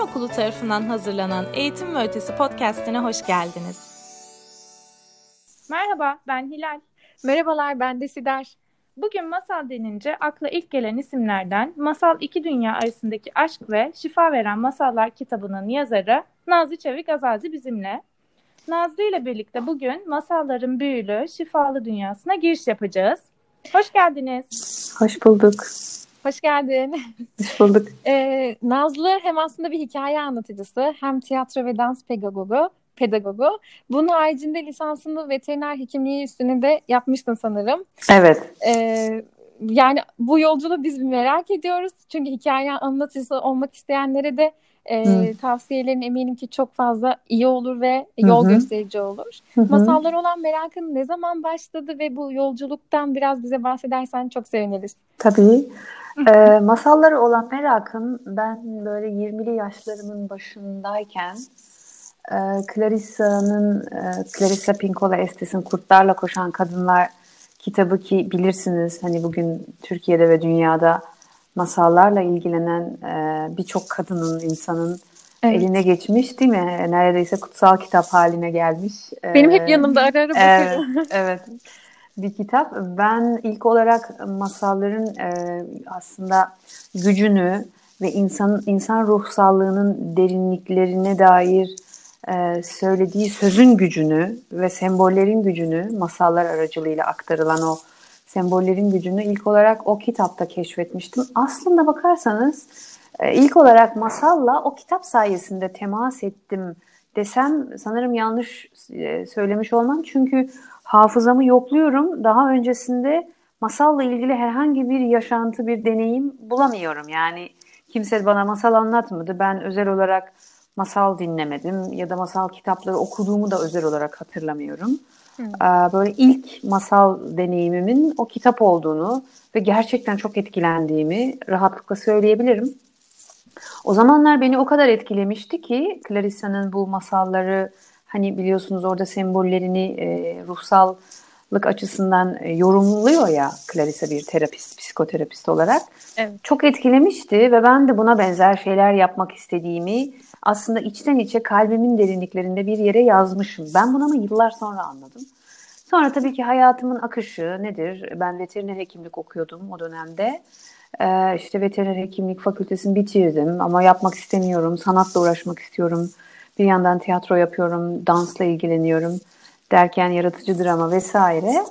Okulu tarafından hazırlanan Eğitim ve Ötesi podcastine hoş geldiniz. Merhaba, ben Hilal. Merhabalar, ben de Sider. Bugün masal denince akla ilk gelen isimlerden Masal İki Dünya Arasındaki Aşk ve Şifa Veren Masallar kitabının yazarı Nazlı Çevik Azazi bizimle. Nazlı ile birlikte bugün masalların büyülü, şifalı dünyasına giriş yapacağız. Hoş geldiniz. Hoş bulduk. Hoş geldin. Hoş bulduk. Ee, Nazlı hem aslında bir hikaye anlatıcısı hem tiyatro ve dans pedagogu. pedagogu. Bunun haricinde lisansını veteriner hekimliği üstüne de yapmıştın sanırım. Evet. Ee, yani bu yolculuğu biz merak ediyoruz. Çünkü hikaye anlatıcısı olmak isteyenlere de e, tavsiyelerin eminim ki çok fazla iyi olur ve yol Hı-hı. gösterici olur. Hı-hı. Masallar olan merakın ne zaman başladı ve bu yolculuktan biraz bize bahsedersen çok seviniriz. Tabii. E, masalları olan merakım ben böyle 20'li yaşlarımın başındayken e, Clarissa'nın e, Clarissa Pinkola Estes'in Kurtlarla Koşan Kadınlar kitabı ki bilirsiniz hani bugün Türkiye'de ve dünyada masallarla ilgilenen e, birçok kadının, insanın evet. eline geçmiş değil mi? Neredeyse kutsal kitap haline gelmiş. Benim hep yanımda ara ara bakıyorum. Evet, evet. Bir kitap. Ben ilk olarak masalların e, aslında gücünü ve insan insan ruhsallığının derinliklerine dair e, söylediği sözün gücünü ve sembollerin gücünü masallar aracılığıyla aktarılan o sembollerin gücünü ilk olarak o kitapta keşfetmiştim. Aslında bakarsanız e, ilk olarak masalla o kitap sayesinde temas ettim desem sanırım yanlış söylemiş olmam. Çünkü hafızamı yokluyorum. Daha öncesinde masalla ilgili herhangi bir yaşantı, bir deneyim bulamıyorum. Yani kimse bana masal anlatmadı. Ben özel olarak masal dinlemedim ya da masal kitapları okuduğumu da özel olarak hatırlamıyorum. Hmm. Böyle ilk masal deneyimimin o kitap olduğunu ve gerçekten çok etkilendiğimi rahatlıkla söyleyebilirim. O zamanlar beni o kadar etkilemişti ki Clarissa'nın bu masalları hani biliyorsunuz orada sembollerini e, ruhsallık açısından e, yorumluyor ya Clarissa bir terapist, psikoterapist olarak. Evet. Çok etkilemişti ve ben de buna benzer şeyler yapmak istediğimi aslında içten içe kalbimin derinliklerinde bir yere yazmışım. Ben bunu ama yıllar sonra anladım. Sonra tabii ki hayatımın akışı nedir? Ben veteriner hekimlik okuyordum o dönemde. Ee, işte veteriner hekimlik fakültesini bitirdim ama yapmak istemiyorum. Sanatla uğraşmak istiyorum. Bir yandan tiyatro yapıyorum, dansla ilgileniyorum derken yaratıcı drama vesaire.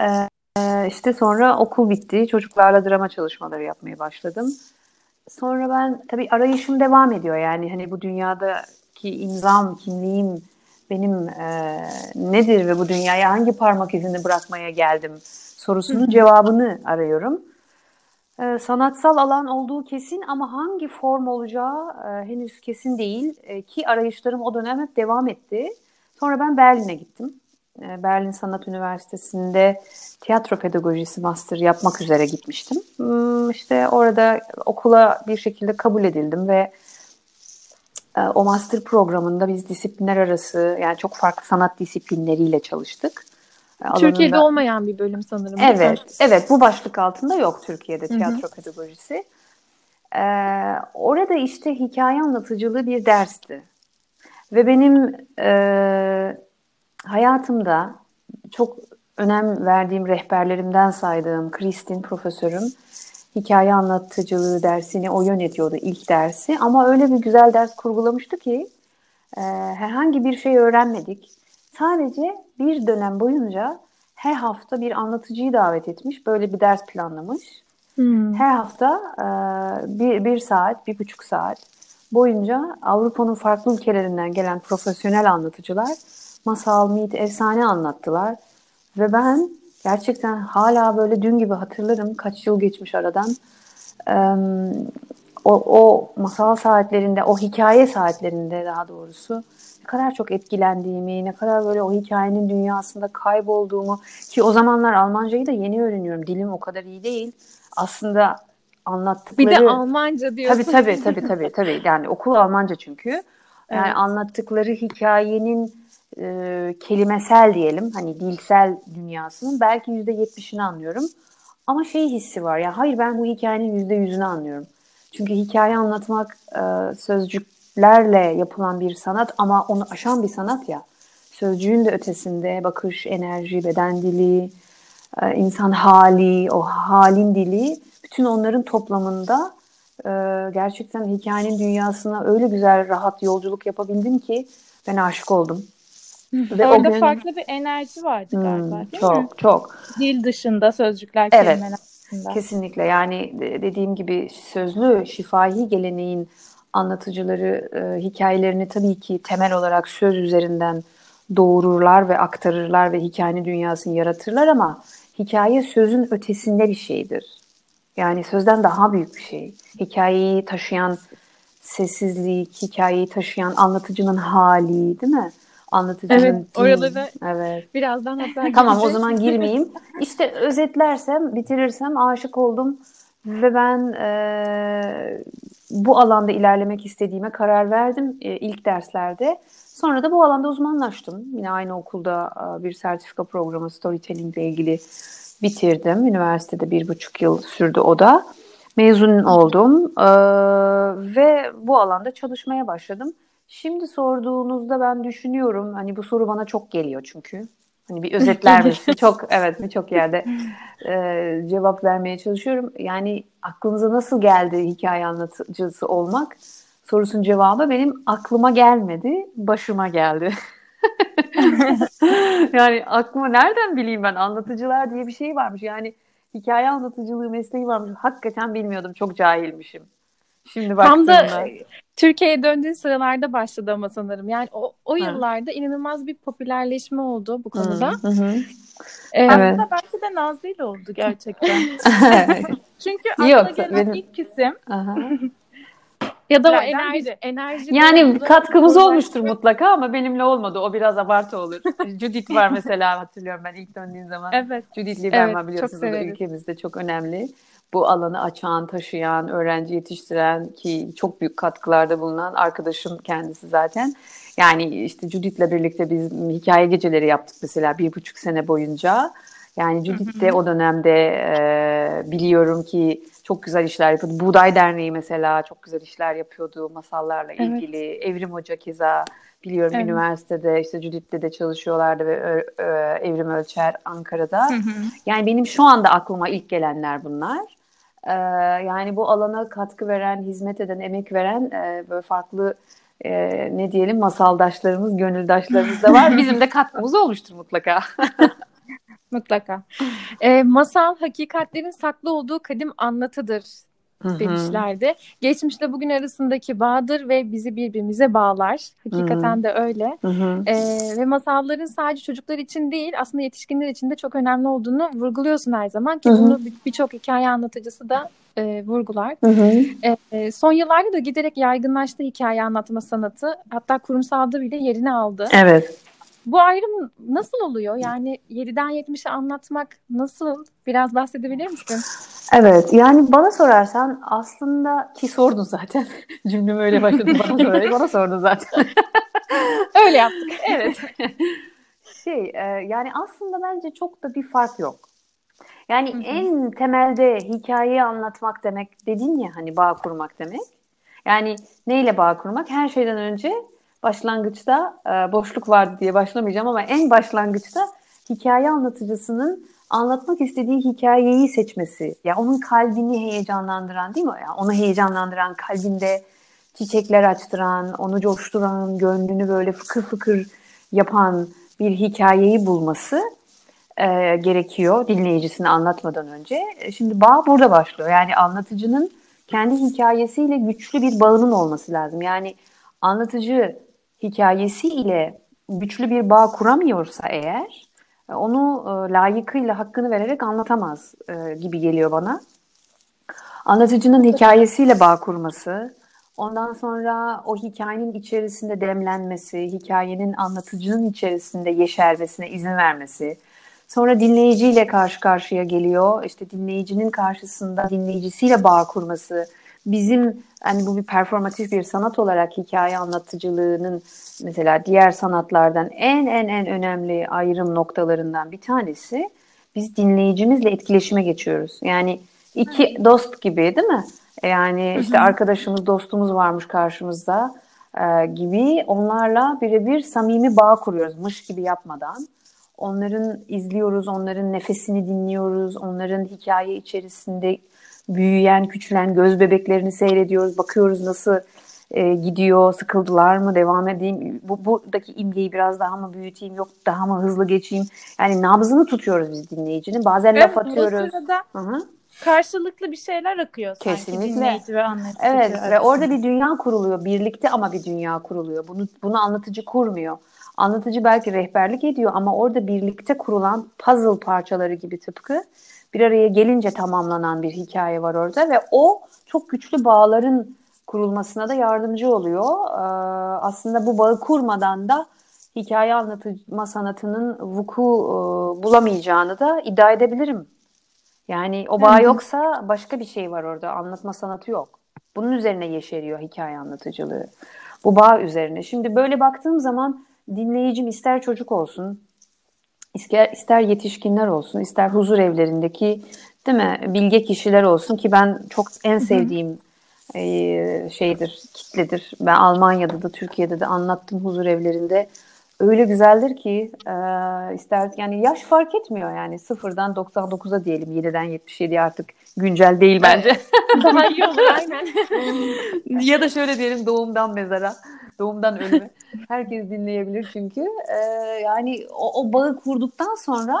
Ee, işte sonra okul bitti. Çocuklarla drama çalışmaları yapmaya başladım. Sonra ben tabii arayışım devam ediyor. Yani hani bu dünyadaki imzam, kimliğim benim e, nedir ve bu dünyaya hangi parmak izini bırakmaya geldim sorusunun cevabını arıyorum. E, sanatsal alan olduğu kesin ama hangi form olacağı e, henüz kesin değil e, ki arayışlarım o dönem hep devam etti. Sonra ben Berlin'e gittim. E, Berlin Sanat Üniversitesi'nde tiyatro pedagojisi master yapmak üzere gitmiştim. Hmm, işte orada okula bir şekilde kabul edildim ve e, o master programında biz disiplinler arası yani çok farklı sanat disiplinleriyle çalıştık. E, Türkiye'de alanında... olmayan bir bölüm sanırım. Evet, evet bu başlık altında yok Türkiye'de tiyatro Hı-hı. pedagojisi. Ee, orada işte hikaye anlatıcılığı bir dersti. Ve benim e, hayatımda çok önem verdiğim rehberlerimden saydığım Kristin profesörüm hikaye anlatıcılığı dersini o yönetiyordu ilk dersi ama öyle bir güzel ders kurgulamıştı ki e, herhangi bir şey öğrenmedik. Sadece bir dönem boyunca her hafta bir anlatıcıyı davet etmiş, böyle bir ders planlamış. Hmm. Her hafta e, bir, bir saat, bir buçuk saat boyunca Avrupa'nın farklı ülkelerinden gelen profesyonel anlatıcılar masal, mit, efsane anlattılar. Ve ben gerçekten hala böyle dün gibi hatırlarım kaç yıl geçmiş aradan. o, o masal saatlerinde, o hikaye saatlerinde daha doğrusu kadar çok etkilendiğimi, ne kadar böyle o hikayenin dünyasında kaybolduğumu ki o zamanlar Almancayı da yeni öğreniyorum. Dilim o kadar iyi değil. Aslında anlattıkları... Bir de Almanca diyorsun. Tabii tabii tabii tabii. tabii. Yani okul Almanca çünkü. Yani evet. anlattıkları hikayenin e, kelimesel diyelim hani dilsel dünyasının belki yüzde yetmişini anlıyorum. Ama şey hissi var ya hayır ben bu hikayenin yüzde yüzünü anlıyorum. Çünkü hikaye anlatmak e, sözcük sözcüklerle yapılan bir sanat ama onu aşan bir sanat ya. Sözcüğün de ötesinde bakış, enerji, beden dili, e, insan hali, o halin dili bütün onların toplamında e, gerçekten hikayenin dünyasına öyle güzel rahat yolculuk yapabildim ki ben aşık oldum. Ve Orada gün... farklı bir enerji vardı hmm, galiba değil çok, mi? Çok çok. Dil dışında sözcükler, evet, kelimeler dışında. Kesinlikle yani dediğim gibi sözlü şifahi geleneğin anlatıcıları e, hikayelerini tabii ki temel olarak söz üzerinden doğururlar ve aktarırlar ve hikayenin dünyasını yaratırlar ama hikaye sözün ötesinde bir şeydir. Yani sözden daha büyük bir şey. Hikayeyi taşıyan sessizlik, hikayeyi taşıyan anlatıcının hali değil mi? Anlatıcının evet, din. oraları evet. birazdan hatta Tamam o zaman girmeyeyim. İşte özetlersem, bitirirsem aşık oldum ve ben e, bu alanda ilerlemek istediğime karar verdim e, ilk derslerde. Sonra da bu alanda uzmanlaştım. Yine aynı okulda e, bir sertifika programı storytelling ile ilgili bitirdim. Üniversitede bir buçuk yıl sürdü o da. Mezun oldum ee, ve bu alanda çalışmaya başladım. Şimdi sorduğunuzda ben düşünüyorum. Hani bu soru bana çok geliyor çünkü. Hani bir özetler misin? çok evet birçok yerde e, cevap vermeye çalışıyorum. Yani aklınıza nasıl geldi hikaye anlatıcısı olmak? Sorusun cevabı benim aklıma gelmedi, başıma geldi. yani aklıma nereden bileyim ben anlatıcılar diye bir şey varmış. Yani hikaye anlatıcılığı mesleği varmış. Hakikaten bilmiyordum. Çok cahilmişim. Şimdi Tam da Türkiye'ye döndüğün sıralarda başladı ama sanırım. Yani o, o yıllarda inanılmaz bir popülerleşme oldu bu konuda. Hı hı. Ee, evet. Aslında belki de Nazlı ile oldu gerçekten. Çünkü akla Yok, gelen benim... ilk isim Ya da o enerji, enerji yani katkımız olmuştur mutlaka ama benimle olmadı. O biraz abartı olur. Judith var mesela hatırlıyorum ben ilk döndüğüm zaman. Evet. Judith Lieberman evet, biliyorsunuz da ülkemizde çok önemli. Bu alanı açan, taşıyan, öğrenci yetiştiren ki çok büyük katkılarda bulunan arkadaşım kendisi zaten. Yani işte Judith'le birlikte biz hikaye geceleri yaptık mesela bir buçuk sene boyunca. Yani Judith de o dönemde e, biliyorum ki çok güzel işler yapıyordu. Buğday Derneği mesela çok güzel işler yapıyordu masallarla evet. ilgili. Evrim Hoca keza biliyorum evet. üniversitede işte Judith'te de çalışıyorlardı ve e, Evrim Ölçer Ankara'da. Hı hı. Yani benim şu anda aklıma ilk gelenler bunlar. Ee, yani bu alana katkı veren, hizmet eden, emek veren e, böyle farklı e, ne diyelim masaldaşlarımız, gönüldaşlarımız da var. Bizim de katkımız olmuştur mutlaka. Mutlaka. E, masal hakikatlerin saklı olduğu kadim anlatıdır demişlerdi. Geçmişte bugün arasındaki bağdır ve bizi birbirimize bağlar. Hakikaten Hı-hı. de öyle. Ee, ve masalların sadece çocuklar için değil aslında yetişkinler için de çok önemli olduğunu vurguluyorsun her zaman ki Hı-hı. bunu birçok hikaye anlatıcısı da e, vurgular. E, son yıllarda da giderek yaygınlaştı hikaye anlatma sanatı. Hatta kurumsalda bile yerini aldı. Evet. Bu ayrım nasıl oluyor? Yani 7'den 70'e anlatmak nasıl? Biraz bahsedebilir misin? Evet yani bana sorarsan aslında ki sordun zaten. Cümlem öyle başladı bana sorayım. bana sordun zaten. öyle yaptık. Evet. Şey e, yani aslında bence çok da bir fark yok. Yani Hı-hı. en temelde hikayeyi anlatmak demek dedin ya hani bağ kurmak demek. Yani neyle bağ kurmak? Her şeyden önce başlangıçta e, boşluk vardı diye başlamayacağım ama en başlangıçta hikaye anlatıcısının anlatmak istediği hikayeyi seçmesi. Ya yani onun kalbini heyecanlandıran değil mi? Yani onu heyecanlandıran, kalbinde çiçekler açtıran, onu coşturan, gönlünü böyle fıkır fıkır yapan bir hikayeyi bulması e, gerekiyor dinleyicisini anlatmadan önce. E, şimdi bağ burada başlıyor. Yani anlatıcının kendi hikayesiyle güçlü bir bağının olması lazım. Yani anlatıcı hikayesiyle güçlü bir bağ kuramıyorsa eğer e, onu e, layıkıyla hakkını vererek anlatamaz e, gibi geliyor bana. Anlatıcının hikayesiyle bağ kurması, ondan sonra o hikayenin içerisinde demlenmesi, hikayenin anlatıcının içerisinde yeşermesine izin vermesi, sonra dinleyiciyle karşı karşıya geliyor, işte dinleyicinin karşısında dinleyicisiyle bağ kurması, bizim hani bu bir performatif bir sanat olarak hikaye anlatıcılığının mesela diğer sanatlardan en en en önemli ayrım noktalarından bir tanesi biz dinleyicimizle etkileşime geçiyoruz. Yani iki dost gibi değil mi? Yani işte arkadaşımız, dostumuz varmış karşımızda. e, gibi onlarla birebir samimi bağ kuruyoruz. Mış gibi yapmadan. Onların izliyoruz, onların nefesini dinliyoruz, onların hikaye içerisinde büyüyen, küçülen göz bebeklerini seyrediyoruz. Bakıyoruz nasıl e, gidiyor, sıkıldılar mı, devam edeyim, bu, buradaki imgeyi biraz daha mı büyüteyim, yok daha mı hızlı geçeyim. Yani nabzını tutuyoruz biz dinleyicinin. Bazen evet, laf atıyoruz. Bu Hı-hı. karşılıklı bir şeyler akıyor sanki Kesinlikle. dinleyici ve anlatıcı. Evet arasında. ve orada bir dünya kuruluyor. Birlikte ama bir dünya kuruluyor. Bunu, bunu anlatıcı kurmuyor. Anlatıcı belki rehberlik ediyor ama orada birlikte kurulan puzzle parçaları gibi tıpkı bir araya gelince tamamlanan bir hikaye var orada ve o çok güçlü bağların kurulmasına da yardımcı oluyor. Ee, aslında bu bağı kurmadan da hikaye anlatma sanatının vuku e, bulamayacağını da iddia edebilirim. Yani o bağ yoksa başka bir şey var orada. Anlatma sanatı yok. Bunun üzerine yeşeriyor hikaye anlatıcılığı. Bu bağ üzerine. Şimdi böyle baktığım zaman dinleyicim ister çocuk olsun, ister, ister yetişkinler olsun, ister huzur evlerindeki değil mi bilge kişiler olsun ki ben çok en sevdiğim e, şeydir, kitledir. Ben Almanya'da da Türkiye'de de anlattım huzur evlerinde. Öyle güzeldir ki e, ister yani yaş fark etmiyor yani sıfırdan 99'a diyelim 7'den 77'ye artık güncel değil bence. Daha iyi olur aynen. ya da şöyle diyelim doğumdan mezara, doğumdan ölüme. Herkes dinleyebilir çünkü. E, yani o, o bağı kurduktan sonra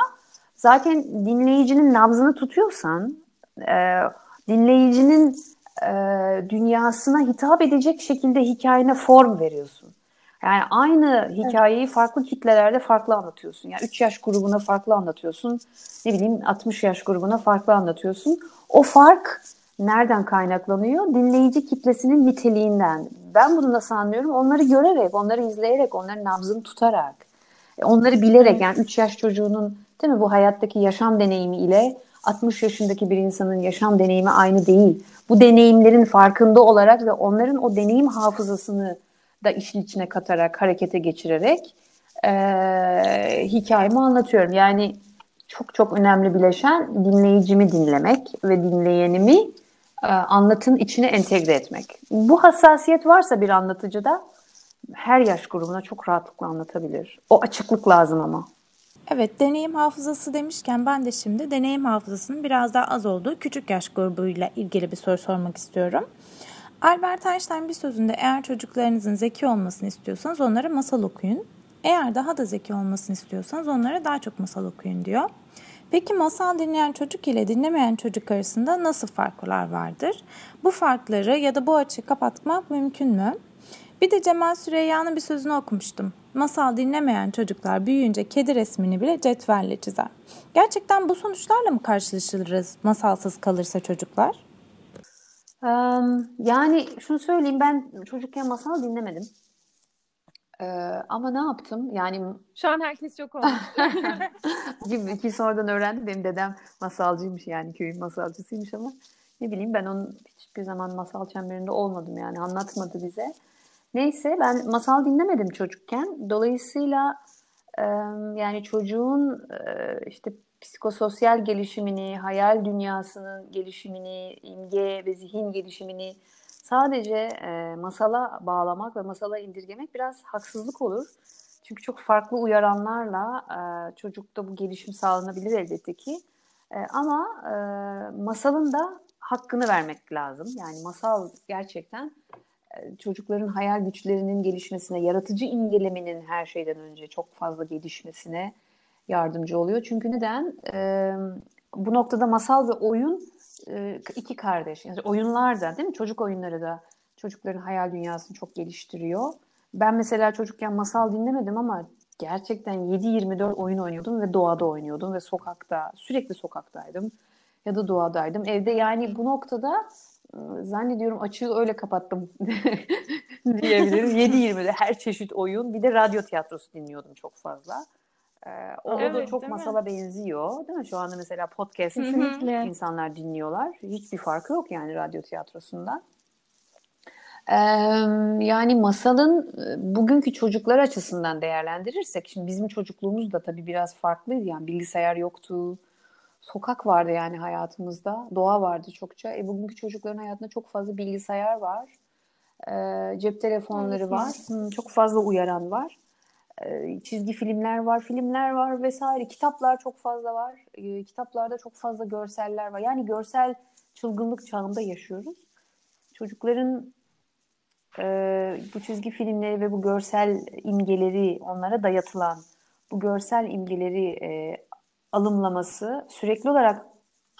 zaten dinleyicinin nabzını tutuyorsan, e, dinleyicinin e, dünyasına hitap edecek şekilde hikayene form veriyorsun. Yani aynı hikayeyi evet. farklı kitlelerde farklı anlatıyorsun. Yani 3 yaş grubuna farklı anlatıyorsun. Ne bileyim 60 yaş grubuna farklı anlatıyorsun. O fark nereden kaynaklanıyor? Dinleyici kitlesinin niteliğinden. Ben bunu nasıl anlıyorum? Onları görerek, onları izleyerek, onların nabzını tutarak, e, onları bilerek yani 3 yaş çocuğunun değil mi bu hayattaki yaşam deneyimi ile 60 yaşındaki bir insanın yaşam deneyimi aynı değil. Bu deneyimlerin farkında olarak ve onların o deneyim hafızasını da işin içine katarak, harekete geçirerek e, hikayemi anlatıyorum. Yani çok çok önemli bileşen dinleyicimi dinlemek ve dinleyenimi e, anlatının içine entegre etmek. Bu hassasiyet varsa bir anlatıcıda her yaş grubuna çok rahatlıkla anlatabilir. O açıklık lazım ama. Evet, deneyim hafızası demişken ben de şimdi deneyim hafızasının biraz daha az olduğu küçük yaş grubuyla ilgili bir soru sormak istiyorum. Albert Einstein bir sözünde eğer çocuklarınızın zeki olmasını istiyorsanız onlara masal okuyun. Eğer daha da zeki olmasını istiyorsanız onlara daha çok masal okuyun diyor. Peki masal dinleyen çocuk ile dinlemeyen çocuk arasında nasıl farklar vardır? Bu farkları ya da bu açığı kapatmak mümkün mü? Bir de Cemal Süreyya'nın bir sözünü okumuştum. Masal dinlemeyen çocuklar büyüyünce kedi resmini bile cetvelle çizer. Gerçekten bu sonuçlarla mı karşılaşırız masalsız kalırsa çocuklar? yani şunu söyleyeyim ben çocukken masal dinlemedim. Ee, ama ne yaptım? Yani şu an herkes çok olmuş. ki sonradan öğrendim. Benim dedem masalcıymış yani köyün masalcısıymış ama ne bileyim ben onun hiçbir zaman masal çemberinde olmadım yani anlatmadı bize. Neyse ben masal dinlemedim çocukken. Dolayısıyla yani çocuğun işte psikososyal gelişimini, hayal dünyasının gelişimini, imge ve zihin gelişimini sadece e, masala bağlamak ve masala indirgemek biraz haksızlık olur. Çünkü çok farklı uyaranlarla e, çocukta bu gelişim sağlanabilir elbette ki. E, ama e, masalın da hakkını vermek lazım. Yani masal gerçekten e, çocukların hayal güçlerinin gelişmesine, yaratıcı imgelemenin her şeyden önce çok fazla gelişmesine yardımcı oluyor. Çünkü neden? E, bu noktada masal ve oyun e, iki kardeş. Yani oyunlar da değil mi? Çocuk oyunları da çocukların hayal dünyasını çok geliştiriyor. Ben mesela çocukken masal dinlemedim ama gerçekten 7-24 oyun oynuyordum ve doğada oynuyordum ve sokakta sürekli sokaktaydım ya da doğadaydım. Evde yani bu noktada zannediyorum açığı öyle kapattım diyebilirim. 7-20'de her çeşit oyun bir de radyo tiyatrosu dinliyordum çok fazla. Ee, o evet, da çok masala mi? benziyor. Değil mi? Şu anda mesela podcast insanlar dinliyorlar. Hiçbir farkı yok yani radyo tiyatrosundan. Ee, yani masalın bugünkü çocuklar açısından değerlendirirsek, şimdi bizim çocukluğumuz da tabii biraz farklıydı. Yani bilgisayar yoktu, sokak vardı yani hayatımızda, doğa vardı çokça. E, bugünkü çocukların hayatında çok fazla bilgisayar var. E, cep telefonları evet, var. Hı, çok fazla uyaran var. E, çizgi filmler var, filmler var vesaire. Kitaplar çok fazla var. E, kitaplarda çok fazla görseller var. Yani görsel çılgınlık çağında yaşıyoruz. Çocukların e, bu çizgi filmleri ve bu görsel imgeleri onlara dayatılan bu görsel imgeleri alımlaması, sürekli olarak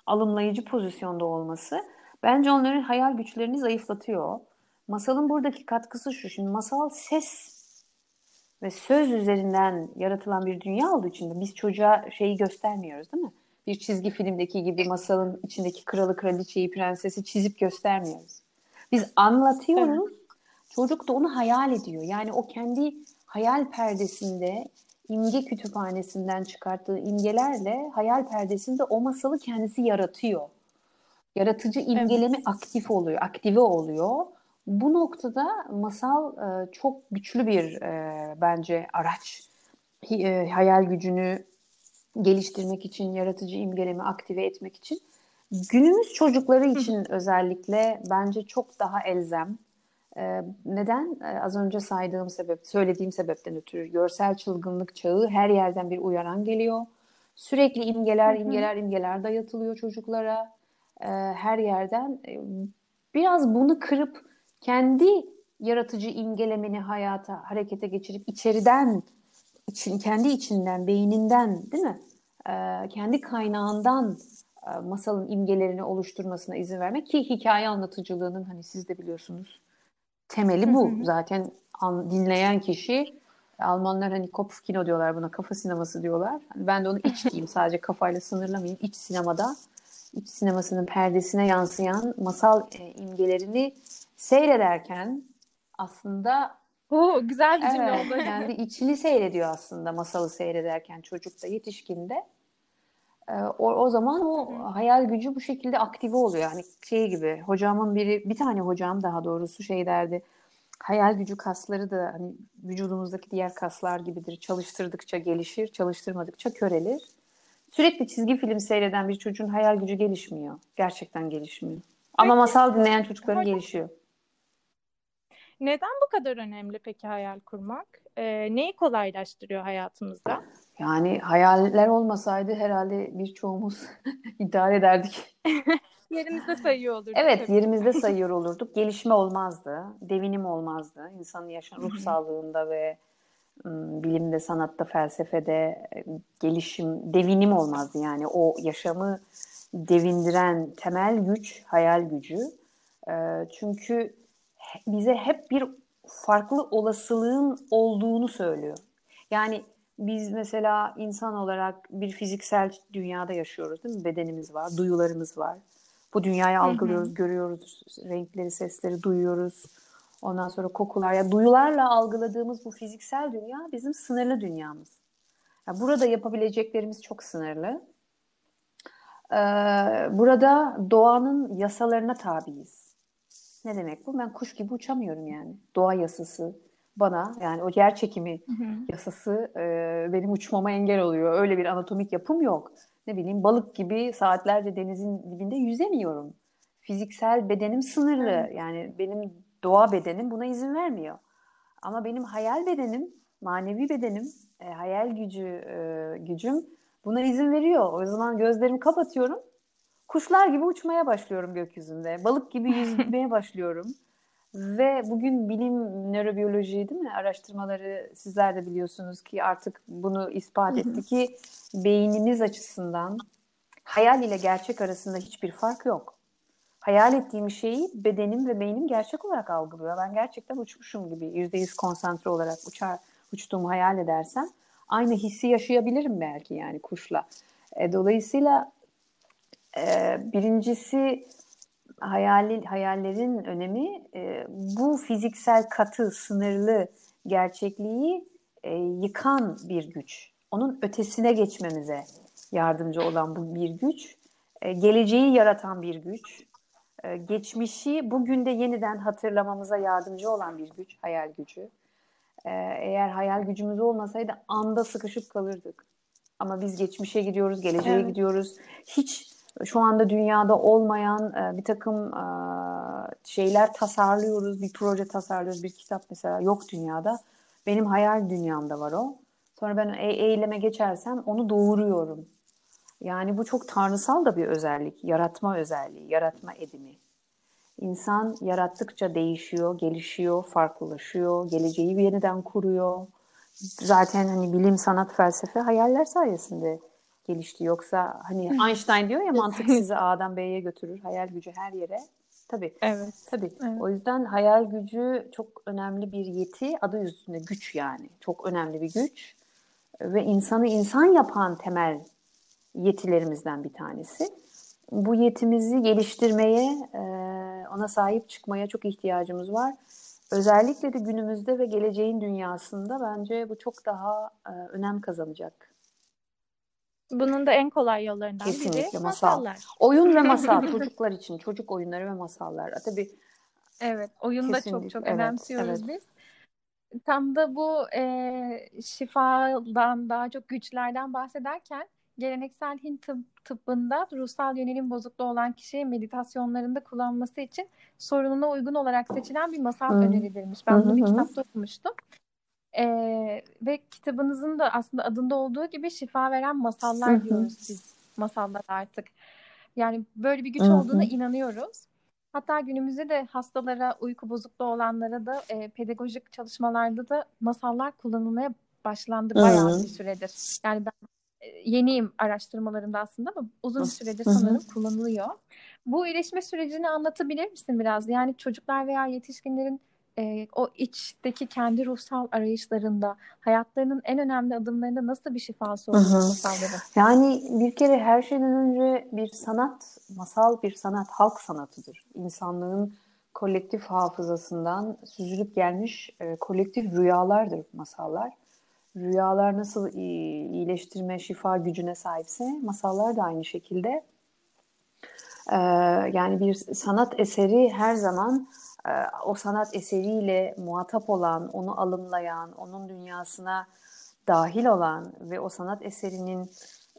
alımlayıcı pozisyonda olması bence onların hayal güçlerini zayıflatıyor. Masalın buradaki katkısı şu. Şimdi masal ses ve söz üzerinden yaratılan bir dünya olduğu için de biz çocuğa şeyi göstermiyoruz değil mi? Bir çizgi filmdeki gibi masalın içindeki kralı, kraliçeyi, prensesi çizip göstermiyoruz. Biz anlatıyoruz. Evet. Çocuk da onu hayal ediyor. Yani o kendi hayal perdesinde imge kütüphanesinden çıkarttığı imgelerle hayal perdesinde o masalı kendisi yaratıyor. Yaratıcı imgeleme evet. aktif oluyor, aktive oluyor. Bu noktada masal e, çok güçlü bir e, bence araç. E, hayal gücünü geliştirmek için, yaratıcı imgelemi aktive etmek için. Günümüz çocukları için özellikle bence çok daha elzem. Ee, neden? Ee, az önce saydığım sebep, söylediğim sebepten ötürü görsel çılgınlık çağı her yerden bir uyaran geliyor. Sürekli imgeler, imgeler, imgeler dayatılıyor çocuklara. Ee, her yerden. Biraz bunu kırıp kendi yaratıcı imgelemeni hayata, harekete geçirip içeriden, için, kendi içinden, beyninden değil mi? Kendi kaynağından masalın imgelerini oluşturmasına izin vermek ki hikaye anlatıcılığının hani siz de biliyorsunuz temeli bu. Hı hı. Zaten an, dinleyen kişi Almanlar hani Kopfkino diyorlar buna, kafa sineması diyorlar. Hani ben de onu iç diyeyim sadece kafayla sınırlamayayım. İç sinemada, iç sinemasının perdesine yansıyan masal e, imgelerini seyrederken aslında Oo, güzel bir cümle evet, oldu. Kendi içini seyrediyor aslında masalı seyrederken çocukta, yetişkinde. Ee, o, o zaman o hayal gücü bu şekilde aktive oluyor. Yani şey gibi hocamın biri bir tane hocam daha doğrusu şey derdi. Hayal gücü kasları da hani vücudumuzdaki diğer kaslar gibidir. Çalıştırdıkça gelişir, çalıştırmadıkça körelir. Sürekli çizgi film seyreden bir çocuğun hayal gücü gelişmiyor. Gerçekten gelişmiyor. Ama masal dinleyen çocukların gelişiyor. Neden bu kadar önemli peki hayal kurmak? Ee, neyi kolaylaştırıyor hayatımızda? Yani hayaller olmasaydı herhalde birçoğumuz idare ederdik. yerimizde sayıyor olurduk. Evet, tabii. yerimizde sayıyor olurduk. Gelişme olmazdı, devinim olmazdı. İnsanın yaşam ruh sağlığında ve bilimde, sanatta, felsefede gelişim, devinim olmazdı. Yani o yaşamı devindiren temel güç, hayal gücü. Çünkü bize hep bir farklı olasılığın olduğunu söylüyor. Yani biz mesela insan olarak bir fiziksel dünyada yaşıyoruz değil mi? Bedenimiz var, duyularımız var. Bu dünyayı algılıyoruz, hı hı. görüyoruz, renkleri, sesleri duyuyoruz. Ondan sonra kokular. Ya duyularla algıladığımız bu fiziksel dünya bizim sınırlı dünyamız. Yani burada yapabileceklerimiz çok sınırlı. Ee, burada doğanın yasalarına tabiiz. Ne demek bu? Ben kuş gibi uçamıyorum yani. Doğa yasası, bana yani o yer çekimi hı hı. yasası e, benim uçmama engel oluyor. Öyle bir anatomik yapım yok. Ne bileyim balık gibi saatlerce denizin dibinde yüzemiyorum. Fiziksel bedenim sınırlı. Hı. Yani benim doğa bedenim buna izin vermiyor. Ama benim hayal bedenim, manevi bedenim, e, hayal gücü e, gücüm buna izin veriyor. O zaman gözlerimi kapatıyorum. Kuşlar gibi uçmaya başlıyorum gökyüzünde. Balık gibi yüzmeye başlıyorum. Ve bugün bilim nörobiyoloji değil mi araştırmaları sizler de biliyorsunuz ki artık bunu ispat etti ki beynimiz açısından hayal ile gerçek arasında hiçbir fark yok. Hayal ettiğim şeyi bedenim ve beynim gerçek olarak algılıyor. Ben gerçekten uçmuşum gibi yüzde yüz konsantre olarak uçar, uçtuğumu hayal edersem aynı hissi yaşayabilirim belki yani kuşla. E, dolayısıyla e, birincisi hayali, hayallerin önemi e, bu fiziksel katı, sınırlı gerçekliği e, yıkan bir güç. Onun ötesine geçmemize yardımcı olan bu bir güç. E, geleceği yaratan bir güç. E, geçmişi bugün de yeniden hatırlamamıza yardımcı olan bir güç, hayal gücü. E, eğer hayal gücümüz olmasaydı anda sıkışıp kalırdık. Ama biz geçmişe gidiyoruz, geleceğe evet. gidiyoruz. Hiç şu anda dünyada olmayan e, bir takım e, şeyler tasarlıyoruz, bir proje tasarlıyoruz, bir kitap mesela yok dünyada. Benim hayal dünyamda var o. Sonra ben e- eyleme geçersem onu doğuruyorum. Yani bu çok tanrısal da bir özellik, yaratma özelliği, yaratma edimi. İnsan yarattıkça değişiyor, gelişiyor, farklılaşıyor, geleceği yeniden kuruyor. Zaten hani bilim, sanat, felsefe hayaller sayesinde gelişti. Yoksa hani Einstein diyor ya mantık sizi A'dan B'ye götürür, hayal gücü her yere. Tabii. Evet. Tabii. Evet. O yüzden hayal gücü çok önemli bir yeti. Adı üstünde güç yani. Çok önemli bir güç. Ve insanı insan yapan temel yetilerimizden bir tanesi. Bu yetimizi geliştirmeye, e, ona sahip çıkmaya çok ihtiyacımız var. Özellikle de günümüzde ve geleceğin dünyasında bence bu çok daha e, önem kazanacak. Bunun da en kolay yollarından Kesinlikle biri masal. masallar. Oyun ve masal çocuklar için, çocuk oyunları ve masallar. Tabii Evet, oyunu da çok çok evet, önemsiyoruz evet. biz. Tam da bu e, şifadan daha çok güçlerden bahsederken geleneksel Hint tıp- tıbbında ruhsal yönelim bozukluğu olan kişiye meditasyonlarında kullanması için sorununa uygun olarak seçilen bir masal Hı. önerilirmiş. Ben Hı hı bunu bir kitapta okumuştum. E, ve kitabınızın da aslında adında olduğu gibi şifa veren masallar Hı hı. diyoruz biz masallar artık. Yani böyle bir güç Hı hı. olduğuna inanıyoruz. Hatta günümüzde de hastalara, uyku bozukluğu olanlara da e, pedagojik çalışmalarda da masallar kullanılmaya başlandı bayağı bir süredir. Yani ben yeniyim araştırmalarımda aslında ama uzun süredir sanırım kullanılıyor. Bu iyileşme sürecini anlatabilir misin biraz? Yani çocuklar veya yetişkinlerin e, o içteki kendi ruhsal arayışlarında hayatlarının en önemli adımlarında nasıl bir şifası hı. masalların? Yani bir kere her şeyden önce bir sanat, masal bir sanat, halk sanatıdır. İnsanlığın kolektif hafızasından süzülüp gelmiş e, kolektif rüyalardır masallar. Rüyalar nasıl i- iyileştirme, şifa gücüne sahipse masallar da aynı şekilde. Ee, yani bir sanat eseri her zaman e, o sanat eseriyle muhatap olan, onu alımlayan, onun dünyasına dahil olan ve o sanat eserinin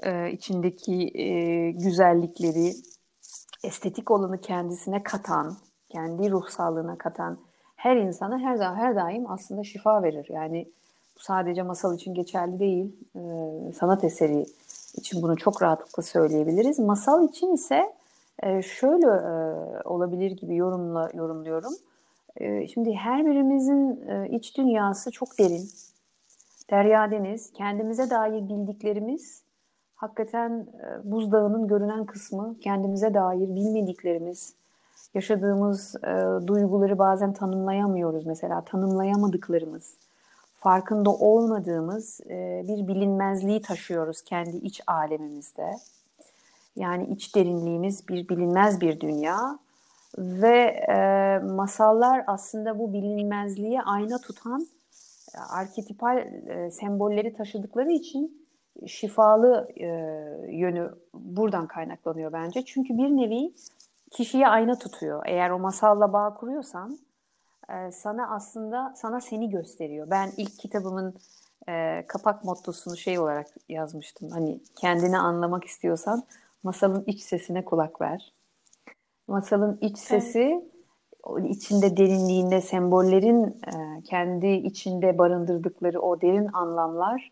e, içindeki e, güzellikleri, estetik olanı kendisine katan, kendi ruhsallığına katan her insana her zaman her daim aslında şifa verir. Yani bu sadece masal için geçerli değil, e, sanat eseri için bunu çok rahatlıkla söyleyebiliriz. Masal için ise e, şöyle e, olabilir gibi yorumla yorumluyorum. E, şimdi her birimizin e, iç dünyası çok derin. Derya deniz, kendimize dair bildiklerimiz hakikaten e, buzdağının görünen kısmı, kendimize dair bilmediklerimiz, yaşadığımız e, duyguları bazen tanımlayamıyoruz mesela, tanımlayamadıklarımız, farkında olmadığımız e, bir bilinmezliği taşıyoruz kendi iç alemimizde. Yani iç derinliğimiz bir bilinmez bir dünya ve e, masallar aslında bu bilinmezliğe ayna tutan e, arketipal e, sembolleri taşıdıkları için şifalı e, yönü buradan kaynaklanıyor bence. Çünkü bir nevi kişiye ayna tutuyor. Eğer o masalla bağ kuruyorsan e, sana aslında sana seni gösteriyor. Ben ilk kitabımın e, kapak mottosunu şey olarak yazmıştım. Hani kendini anlamak istiyorsan masalın iç sesine kulak ver. Masalın iç sesi o içinde derinliğinde sembollerin e, kendi içinde barındırdıkları o derin anlamlar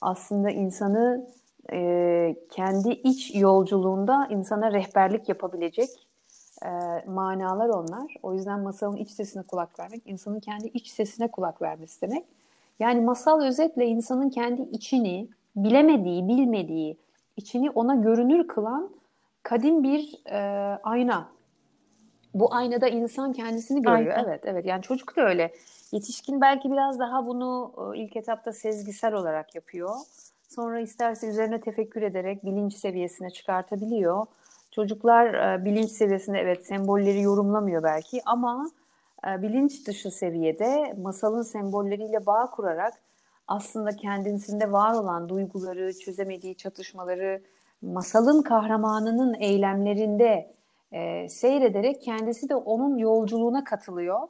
aslında insanı e, kendi iç yolculuğunda insana rehberlik yapabilecek e, manalar onlar. O yüzden masalın iç sesine kulak vermek, insanın kendi iç sesine kulak vermesi demek. Yani masal özetle insanın kendi içini, bilemediği, bilmediği, içini ona görünür kılan kadim bir e, ayna. Bu aynada insan kendisini görüyor. Aynen. Evet, evet. Yani çocuk da öyle. Yetişkin belki biraz daha bunu e, ilk etapta sezgisel olarak yapıyor. Sonra isterse üzerine tefekkür ederek bilinç seviyesine çıkartabiliyor. Çocuklar e, bilinç seviyesinde evet sembolleri yorumlamıyor belki ama e, bilinç dışı seviyede masalın sembolleriyle bağ kurarak aslında kendisinde var olan duyguları, çözemediği çatışmaları masalın kahramanının eylemlerinde e, seyrederek kendisi de onun yolculuğuna katılıyor.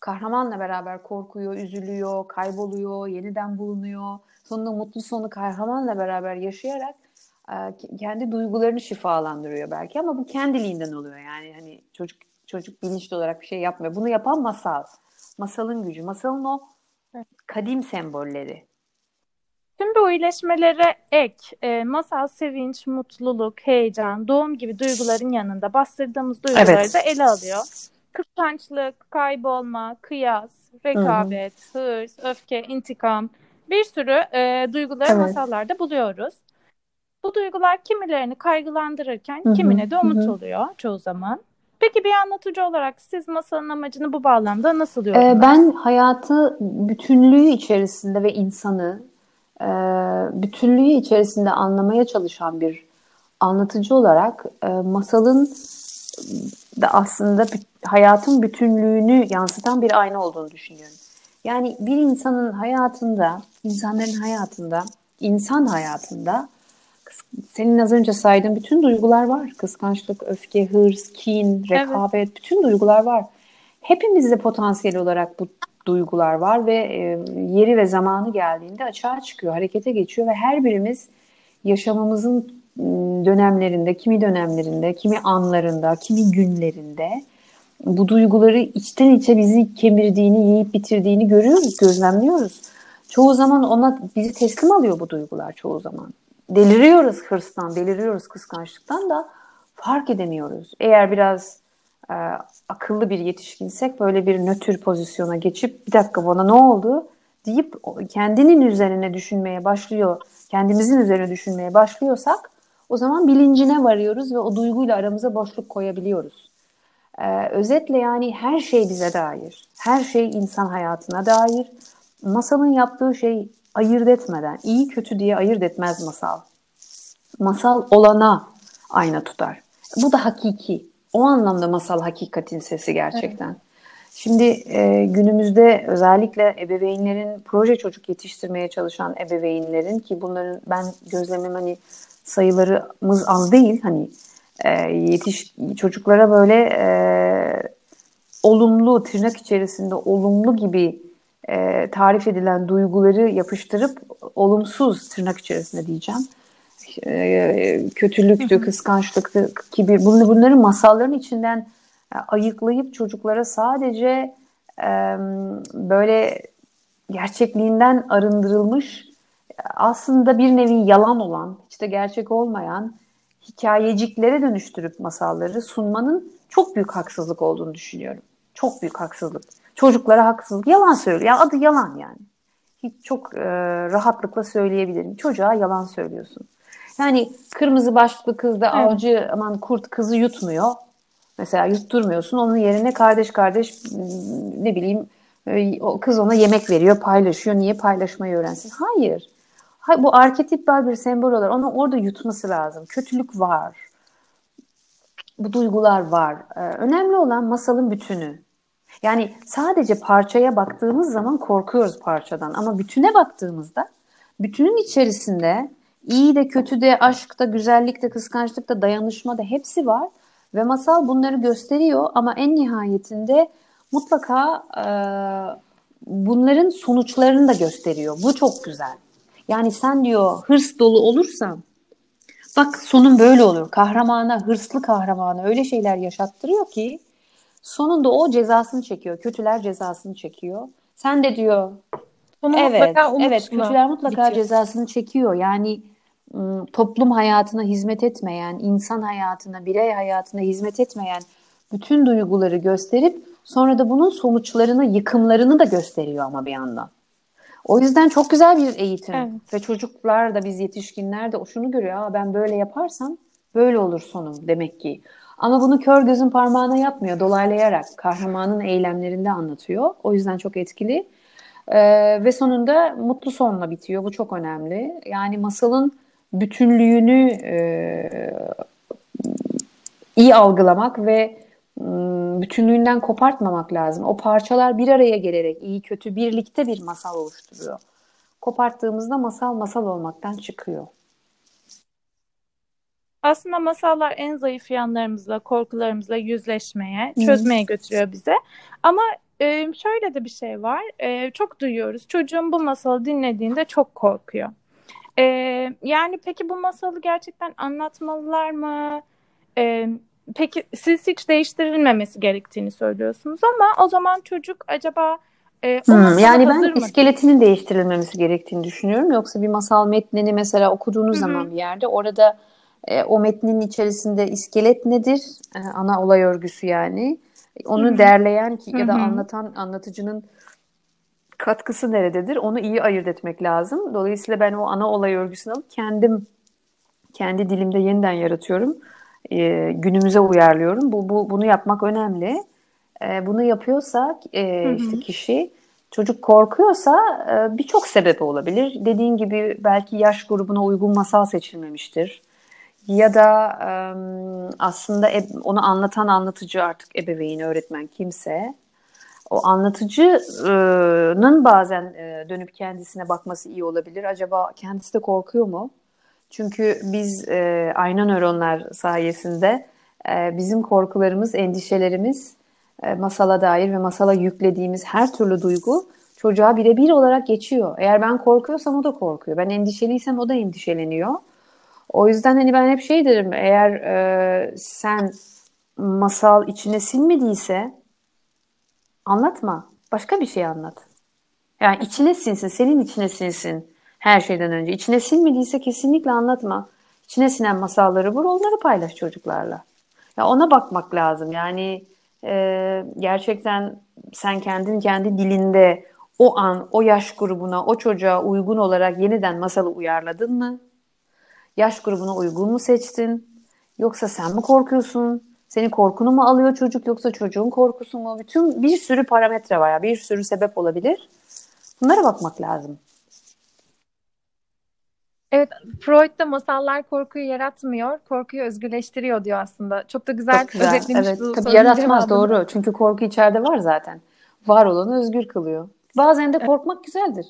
Kahramanla beraber korkuyor, üzülüyor, kayboluyor, yeniden bulunuyor. Sonunda mutlu sonu kahramanla beraber yaşayarak e, kendi duygularını şifalandırıyor belki ama bu kendiliğinden oluyor yani hani çocuk Çocuk bilinçli olarak bir şey yapmıyor. Bunu yapan masal. Masalın gücü. Masalın o kadim sembolleri. Tüm bu iyileşmelere ek, e, masal sevinç, mutluluk, heyecan, doğum gibi duyguların yanında bastırdığımız duyguları evet. da ele alıyor. Kıskançlık, kaybolma, kıyas, rekabet, Hı-hı. hırs, öfke, intikam bir sürü e, duyguları evet. masallarda buluyoruz. Bu duygular kimilerini kaygılandırırken Hı-hı. kimine de umut Hı-hı. oluyor çoğu zaman. Peki bir anlatıcı olarak siz masalın amacını bu bağlamda nasıl ee, yorumlarsınız? Ben hayatı bütünlüğü içerisinde ve insanı e, bütünlüğü içerisinde anlamaya çalışan bir anlatıcı olarak e, masalın da aslında hayatın bütünlüğünü yansıtan bir ayna olduğunu düşünüyorum. Yani bir insanın hayatında, insanların hayatında, insan hayatında senin az önce saydığın bütün duygular var. Kıskançlık, öfke, hırs, kin, rekabet, evet. bütün duygular var. Hepimizde potansiyel olarak bu duygular var ve e, yeri ve zamanı geldiğinde açığa çıkıyor, harekete geçiyor ve her birimiz yaşamımızın ıı, dönemlerinde, kimi dönemlerinde, kimi anlarında, kimi günlerinde bu duyguları içten içe bizi kemirdiğini, yiyip bitirdiğini görüyoruz, gözlemliyoruz. Çoğu zaman ona bizi teslim alıyor bu duygular çoğu zaman. Deliriyoruz hırstan, deliriyoruz kıskançlıktan da fark edemiyoruz. Eğer biraz e, akıllı bir yetişkinsek böyle bir nötr pozisyona geçip bir dakika bana ne oldu deyip kendinin üzerine düşünmeye başlıyor, kendimizin üzerine düşünmeye başlıyorsak o zaman bilincine varıyoruz ve o duyguyla aramıza boşluk koyabiliyoruz. Ee, özetle yani her şey bize dair, her şey insan hayatına dair. Masalın yaptığı şey ayırt etmeden, iyi kötü diye ayırt etmez masal. Masal olana ayna tutar. Bu da hakiki. O anlamda masal hakikatin sesi gerçekten. Evet. Şimdi e, günümüzde özellikle ebeveynlerin, proje çocuk yetiştirmeye çalışan ebeveynlerin ki bunların ben gözlemim hani sayılarımız az değil hani e, yetiş çocuklara böyle e, olumlu tırnak içerisinde olumlu gibi e, tarif edilen duyguları yapıştırıp olumsuz tırnak içerisinde diyeceğim e, kötülüktü, kıskançlıktı, kibir bunların masalların içinden e, ayıklayıp çocuklara sadece e, böyle gerçekliğinden arındırılmış aslında bir nevi yalan olan, işte gerçek olmayan hikayeciklere dönüştürüp masalları sunmanın çok büyük haksızlık olduğunu düşünüyorum. Çok büyük haksızlık. Çocuklara haksızlık. Yalan söylüyor. Ya adı yalan yani. Hiç çok e, rahatlıkla söyleyebilirim. Çocuğa yalan söylüyorsun. Yani kırmızı başlıklı kızda evet. avcı aman kurt kızı yutmuyor. Mesela yutturmuyorsun. Onun yerine kardeş kardeş ne bileyim e, o kız ona yemek veriyor, paylaşıyor. Niye paylaşmayı öğrensin? Hayır. Hayır bu arketipal bir sembol olarak onu orada yutması lazım. Kötülük var. Bu duygular var. Ee, önemli olan masalın bütünü. Yani sadece parçaya baktığımız zaman korkuyoruz parçadan ama bütüne baktığımızda bütünün içerisinde iyi de kötü de aşk da güzellik de kıskançlık da dayanışma da hepsi var ve masal bunları gösteriyor ama en nihayetinde mutlaka e, bunların sonuçlarını da gösteriyor. Bu çok güzel. Yani sen diyor hırs dolu olursan bak sonun böyle olur. Kahramana, hırslı kahramana öyle şeyler yaşattırıyor ki sonunda o cezasını çekiyor. Kötüler cezasını çekiyor. Sen de diyor Sonu evet, evet kötüler mutlaka bitiyor. cezasını çekiyor. Yani ıı, toplum hayatına hizmet etmeyen, insan hayatına, birey hayatına hizmet etmeyen bütün duyguları gösterip sonra da bunun sonuçlarını, yıkımlarını da gösteriyor ama bir yandan. O yüzden çok güzel bir eğitim evet. ve çocuklar da biz yetişkinler de şunu görüyor. Aa, ben böyle yaparsam böyle olur sonum demek ki. Ama bunu kör gözün parmağına yapmıyor. Dolaylayarak kahramanın eylemlerinde anlatıyor. O yüzden çok etkili. Ee, ve sonunda mutlu sonla bitiyor. Bu çok önemli. Yani masalın bütünlüğünü e, iyi algılamak ve ıı, bütünlüğünden kopartmamak lazım. O parçalar bir araya gelerek iyi kötü birlikte bir masal oluşturuyor. Koparttığımızda masal masal olmaktan çıkıyor. Aslında masallar en zayıf yanlarımızla, korkularımızla yüzleşmeye, çözmeye götürüyor bize. Ama e, şöyle de bir şey var. E, çok duyuyoruz. Çocuğum bu masalı dinlediğinde çok korkuyor. E, yani peki bu masalı gerçekten anlatmalılar mı? E, peki siz hiç değiştirilmemesi gerektiğini söylüyorsunuz ama o zaman çocuk acaba e, hmm, yani ben iskeletinin değiştirilmemesi gerektiğini düşünüyorum. Yoksa bir masal metnini mesela okuduğunuz Hı-hı. zaman bir yerde orada e, o metnin içerisinde iskelet nedir? E, ana olay örgüsü yani. Onu Hı-hı. derleyen ki ya da Hı-hı. anlatan anlatıcının katkısı nerededir? Onu iyi ayırt etmek lazım. Dolayısıyla ben o ana olay örgüsünü alıp kendim kendi dilimde yeniden yaratıyorum. E, günümüze uyarlıyorum. Bu, bu bunu yapmak önemli. E, bunu yapıyorsa e, işte kişi çocuk korkuyorsa e, birçok sebebi olabilir. Dediğin gibi belki yaş grubuna uygun masal seçilmemiştir. Ya da e, aslında e, onu anlatan anlatıcı artık ebeveyn, öğretmen kimse o anlatıcının bazen dönüp kendisine bakması iyi olabilir. Acaba kendisi de korkuyor mu? Çünkü biz e, ayna nöronlar sayesinde e, bizim korkularımız, endişelerimiz, e, masala dair ve masala yüklediğimiz her türlü duygu çocuğa birebir olarak geçiyor. Eğer ben korkuyorsam o da korkuyor. Ben endişeliysem o da endişeleniyor. O yüzden hani ben hep şey derim eğer e, sen masal içine sinmediyse anlatma. Başka bir şey anlat. Yani içine sinsin, senin içine sinsin her şeyden önce. İçine sinmediyse kesinlikle anlatma. İçine sinen masalları vur, onları paylaş çocuklarla. Ya ona bakmak lazım. Yani e, gerçekten sen kendin kendi dilinde o an, o yaş grubuna, o çocuğa uygun olarak yeniden masalı uyarladın mı? Yaş grubuna uygun mu seçtin? Yoksa sen mi korkuyorsun? Senin korkunu mu alıyor çocuk yoksa çocuğun korkusu mu? Bütün bir sürü parametre var ya, bir sürü sebep olabilir. Bunlara bakmak lazım. Evet, Freud da masallar korkuyu yaratmıyor, korkuyu özgürleştiriyor diyor aslında. Çok da güzel, Çok güzel. özetlemiş evet, bu Tabii yaratmaz doğru. Çünkü korku içeride var zaten. Var olanı özgür kılıyor. Bazen de korkmak güzeldir.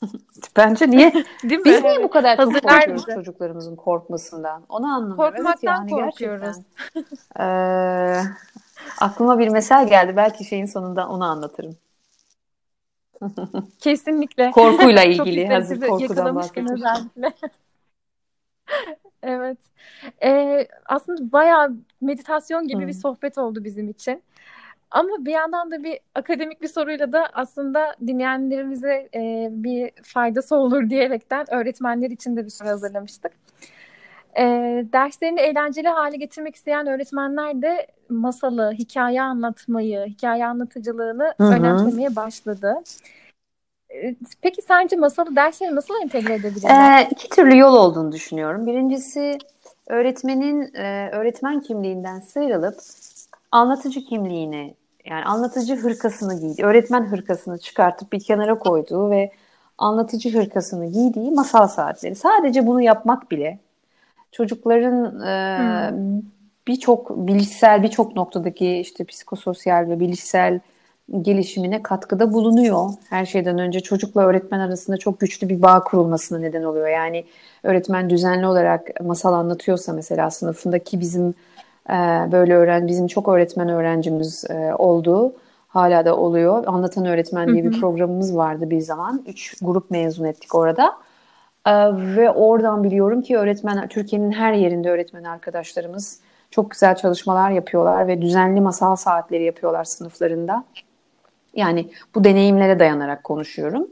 Bence niye? Değil mi? Biz niye bu kadar çok korkuyoruz çocuklarımızın korkmasından? Onu anlamıyorum. Korkmaktan evet, yani korkuyoruz. ee, aklıma bir mesel geldi. Belki şeyin sonunda onu anlatırım. Kesinlikle. Korkuyla ilgili. Hazır korkudan bahsetmiştim. evet. Ee, aslında bayağı meditasyon gibi hmm. bir sohbet oldu bizim için. Ama bir yandan da bir akademik bir soruyla da aslında dinleyenlerimize e, bir faydası olur diyerekten öğretmenler için de bir soru hazırlamıştık. E, derslerini eğlenceli hale getirmek isteyen öğretmenler de masalı, hikaye anlatmayı, hikaye anlatıcılığını Hı-hı. önemsemeye başladı. E, peki sence masalı derslere nasıl entegre edebilirler? Ee, iki türlü yol olduğunu düşünüyorum. Birincisi öğretmenin e, öğretmen kimliğinden sıyrılıp anlatıcı kimliğine yani anlatıcı hırkasını giydi. Öğretmen hırkasını çıkartıp bir kenara koyduğu ve anlatıcı hırkasını giydiği masal saatleri. Sadece bunu yapmak bile çocukların e, hmm. birçok bilişsel birçok noktadaki işte psikososyal ve bilişsel gelişimine katkıda bulunuyor. Her şeyden önce çocukla öğretmen arasında çok güçlü bir bağ kurulmasına neden oluyor. Yani öğretmen düzenli olarak masal anlatıyorsa mesela sınıfındaki bizim böyle öğren bizim çok öğretmen öğrencimiz e, oldu. Hala da oluyor. Anlatan Öğretmen diye bir programımız vardı bir zaman. Üç grup mezun ettik orada. Ee, ve oradan biliyorum ki öğretmen Türkiye'nin her yerinde öğretmen arkadaşlarımız çok güzel çalışmalar yapıyorlar ve düzenli masal saatleri yapıyorlar sınıflarında. Yani bu deneyimlere dayanarak konuşuyorum.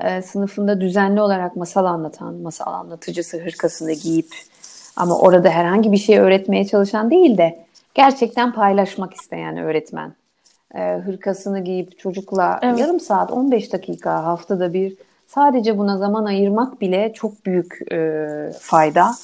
Ee, sınıfında düzenli olarak masal anlatan, masal anlatıcısı hırkasını giyip ama orada herhangi bir şey öğretmeye çalışan değil de gerçekten paylaşmak isteyen öğretmen. Ee, hırkasını giyip çocukla evet. yarım saat 15 dakika haftada bir Sadece buna zaman ayırmak bile çok büyük e, fayda.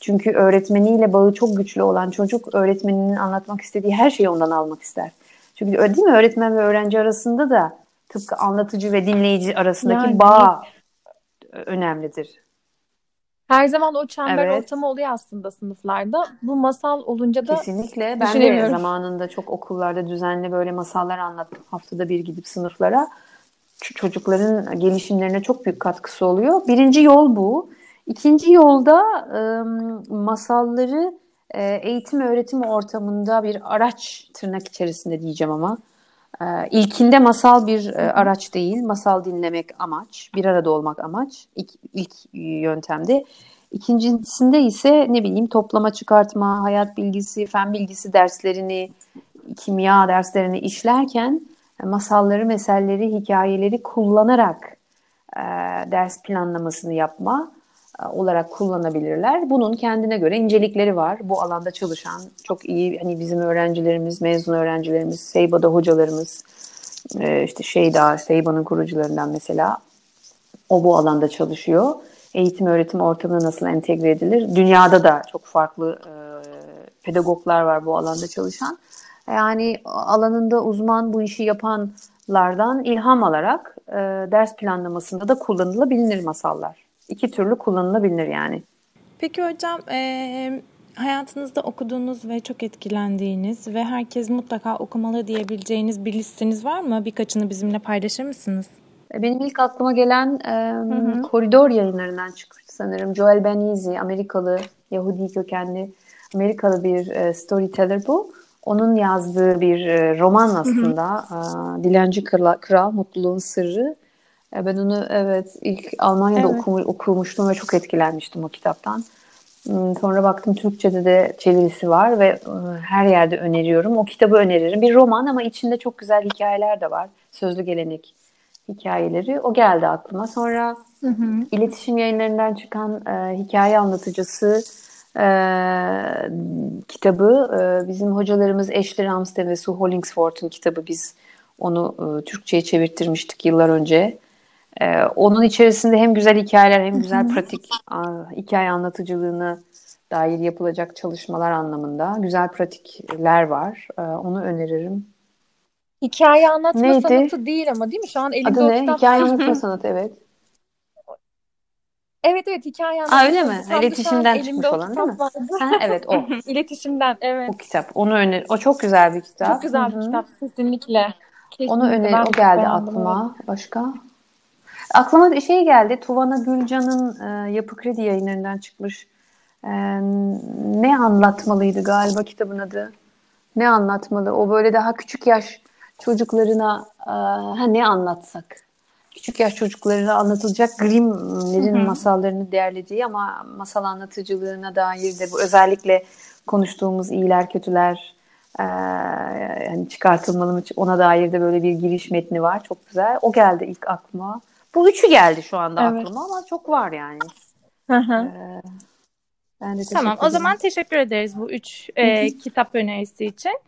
Çünkü öğretmeniyle bağı çok güçlü olan çocuk öğretmeninin anlatmak istediği her şeyi ondan almak ister. Çünkü değil mi öğretmen ve öğrenci arasında da tıpkı anlatıcı ve dinleyici arasındaki yani, bağ önemlidir. Her zaman o çember evet. ortamı oluyor aslında sınıflarda. Bu masal olunca da Kesinlikle. Ben de zamanında çok okullarda düzenli böyle masallar anlattım. Haftada bir gidip sınıflara çocukların gelişimlerine çok büyük katkısı oluyor. Birinci yol bu. İkinci yolda e, masalları e, eğitim öğretim ortamında bir araç tırnak içerisinde diyeceğim ama ilkinde masal bir e, araç değil, masal dinlemek amaç, bir arada olmak amaç ilk, ilk yöntemde. İkincisinde ise ne bileyim toplama çıkartma, hayat bilgisi, fen bilgisi derslerini, kimya derslerini işlerken masalları, meselleri, hikayeleri kullanarak e, ders planlamasını yapma e, olarak kullanabilirler. Bunun kendine göre incelikleri var. Bu alanda çalışan çok iyi hani bizim öğrencilerimiz, mezun öğrencilerimiz, Seyba'da hocalarımız, e, işte Şeyda, Seyba'nın kurucularından mesela o bu alanda çalışıyor. Eğitim öğretim ortamına nasıl entegre edilir? Dünyada da çok farklı e, pedagoglar var bu alanda çalışan. Yani alanında uzman bu işi yapanlardan ilham alarak e, ders planlamasında da kullanılabilir masallar. İki türlü kullanılabilir yani. Peki hocam e, hayatınızda okuduğunuz ve çok etkilendiğiniz ve herkes mutlaka okumalı diyebileceğiniz bir listeniz var mı? Birkaçını bizimle paylaşır mısınız? E, benim ilk aklıma gelen e, hı hı. Koridor yayınlarından çıkmıştı sanırım. Joel Ben Amerikalı, Yahudi kökenli Amerikalı bir e, storyteller bu. Onun yazdığı bir e, roman aslında. Hı hı. Dilenci Kral, Kral Mutluluğun Sırrı. Ben onu evet ilk Almanya'da evet. Okum, okumuştum ve çok etkilenmiştim o kitaptan. Hmm, sonra baktım Türkçe'de de çevirisi var ve her yerde öneriyorum. O kitabı öneririm. Bir roman ama içinde çok güzel hikayeler de var. Sözlü gelenek hikayeleri. O geldi aklıma. Sonra hı hı. iletişim yayınlarından çıkan e, hikaye anlatıcısı e, kitabı e, bizim hocalarımız Ashley Ramsden ve Sue Hollingsworth'un kitabı. Biz onu e, Türkçe'ye çevirttirmiştik yıllar önce. E, onun içerisinde hem güzel hikayeler hem güzel pratik hikaye anlatıcılığını dair yapılacak çalışmalar anlamında güzel pratikler var. E, onu öneririm. Hikaye anlatma Neydi? sanatı değil ama değil mi? Şu an elimde Adı ne? kitap. Hikaye anlatma sanatı evet. Evet evet hikaye anlatma. Aa, öyle mi? İletişimden çıkmış olan değil mi? Ha, evet o. İletişimden evet. O kitap. Onu öner. O çok güzel bir kitap. Çok güzel bir kitap kesinlikle. kesinlikle. Onu öner. O geldi aklıma. Başka? Aklıma şey geldi. Tuvana Gülcan'ın e, Yapı Kredi yayınlarından çıkmış. E, ne anlatmalıydı galiba kitabın adı? Ne anlatmalı? O böyle daha küçük yaş çocuklarına e, ha, ne anlatsak? Küçük yaş çocuklarına anlatılacak Grimm'lerin masallarını derlediği ama masal anlatıcılığına dair de bu özellikle konuştuğumuz iyiler kötüler e, yani çıkartılmalı mı ona dair de böyle bir giriş metni var. Çok güzel. O geldi ilk aklıma. Bu üçü geldi şu anda evet. aklıma ama çok var yani. Hı hı. Ee, ben de tamam o zaman teşekkür ederiz bu üç e, kitap önerisi için.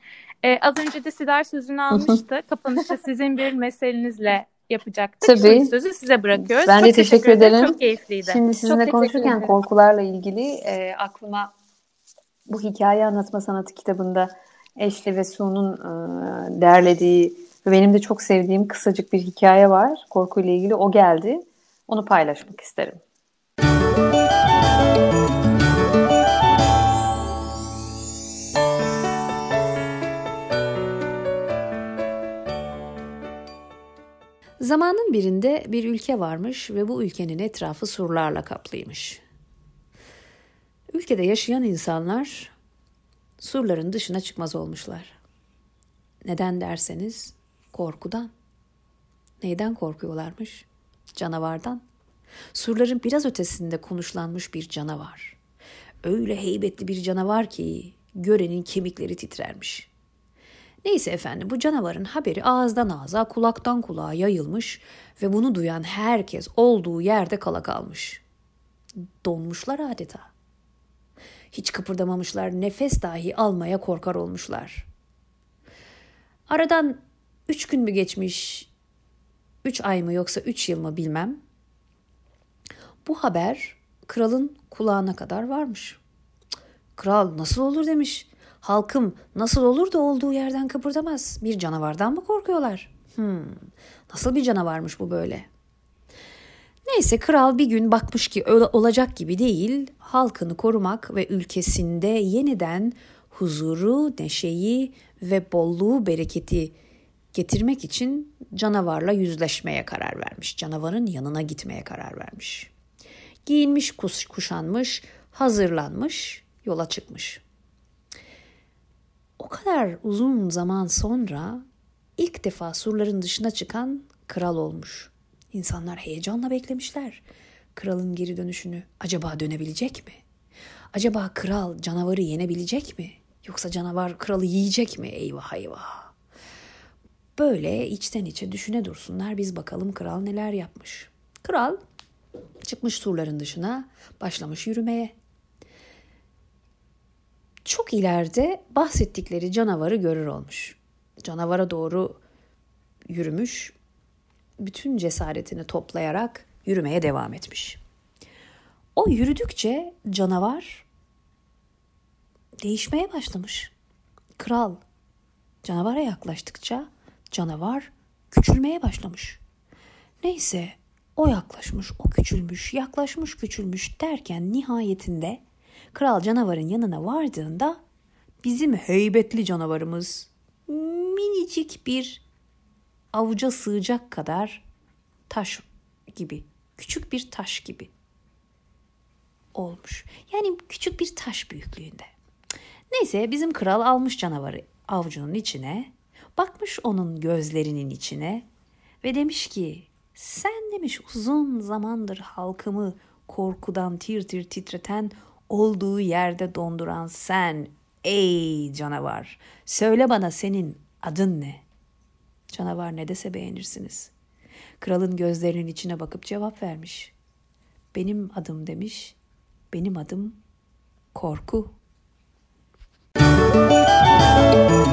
E, az önce de Sidar sözünü almıştı. Kapanışı sizin bir meselenizle yapacaktık. Tabii. Şimdi sözü size bırakıyoruz. Ben de teşekkür, teşekkür ederim. Çok keyifliydi. Şimdi sizinle Çok konuşurken korkularla ilgili e, aklıma bu hikaye anlatma sanatı kitabında Eşli ve Su'nun e, derlediği benim de çok sevdiğim kısacık bir hikaye var korkuyla ilgili. O geldi. Onu paylaşmak isterim. Zamanın birinde bir ülke varmış ve bu ülkenin etrafı surlarla kaplıymış. Ülkede yaşayan insanlar surların dışına çıkmaz olmuşlar. Neden derseniz korkudan. Neyden korkuyorlarmış? Canavardan. Surların biraz ötesinde konuşlanmış bir canavar. Öyle heybetli bir canavar ki görenin kemikleri titrermiş. Neyse efendim bu canavarın haberi ağızdan ağza, kulaktan kulağa yayılmış ve bunu duyan herkes olduğu yerde kala kalmış. Donmuşlar adeta. Hiç kıpırdamamışlar, nefes dahi almaya korkar olmuşlar. Aradan üç gün mü geçmiş, üç ay mı yoksa üç yıl mı bilmem. Bu haber kralın kulağına kadar varmış. Kral nasıl olur demiş. Halkım nasıl olur da olduğu yerden kıpırdamaz. Bir canavardan mı korkuyorlar? Hmm, nasıl bir canavarmış bu böyle? Neyse kral bir gün bakmış ki olacak gibi değil, halkını korumak ve ülkesinde yeniden huzuru, neşeyi ve bolluğu, bereketi getirmek için canavarla yüzleşmeye karar vermiş. Canavarın yanına gitmeye karar vermiş. Giyinmiş, kuşanmış, hazırlanmış, yola çıkmış o kadar uzun zaman sonra ilk defa surların dışına çıkan kral olmuş. İnsanlar heyecanla beklemişler. kralın geri dönüşünü acaba dönebilecek mi? Acaba kral canavarı yenebilecek mi? Yoksa canavar kralı yiyecek mi? Eyvah eyvah. Böyle içten içe düşüne dursunlar biz bakalım kral neler yapmış. Kral çıkmış surların dışına başlamış yürümeye. Çok ileride bahsettikleri canavarı görür olmuş. Canavara doğru yürümüş, bütün cesaretini toplayarak yürümeye devam etmiş. O yürüdükçe canavar değişmeye başlamış. Kral canavara yaklaştıkça canavar küçülmeye başlamış. Neyse o yaklaşmış, o küçülmüş, yaklaşmış, küçülmüş derken nihayetinde kral canavarın yanına vardığında bizim heybetli canavarımız minicik bir avuca sığacak kadar taş gibi, küçük bir taş gibi olmuş. Yani küçük bir taş büyüklüğünde. Neyse bizim kral almış canavarı avucunun içine, bakmış onun gözlerinin içine ve demiş ki sen demiş uzun zamandır halkımı korkudan tir tir titreten olduğu yerde donduran sen ey canavar söyle bana senin adın ne? Canavar ne dese beğenirsiniz. Kralın gözlerinin içine bakıp cevap vermiş. Benim adım demiş. Benim adım korku. Müzik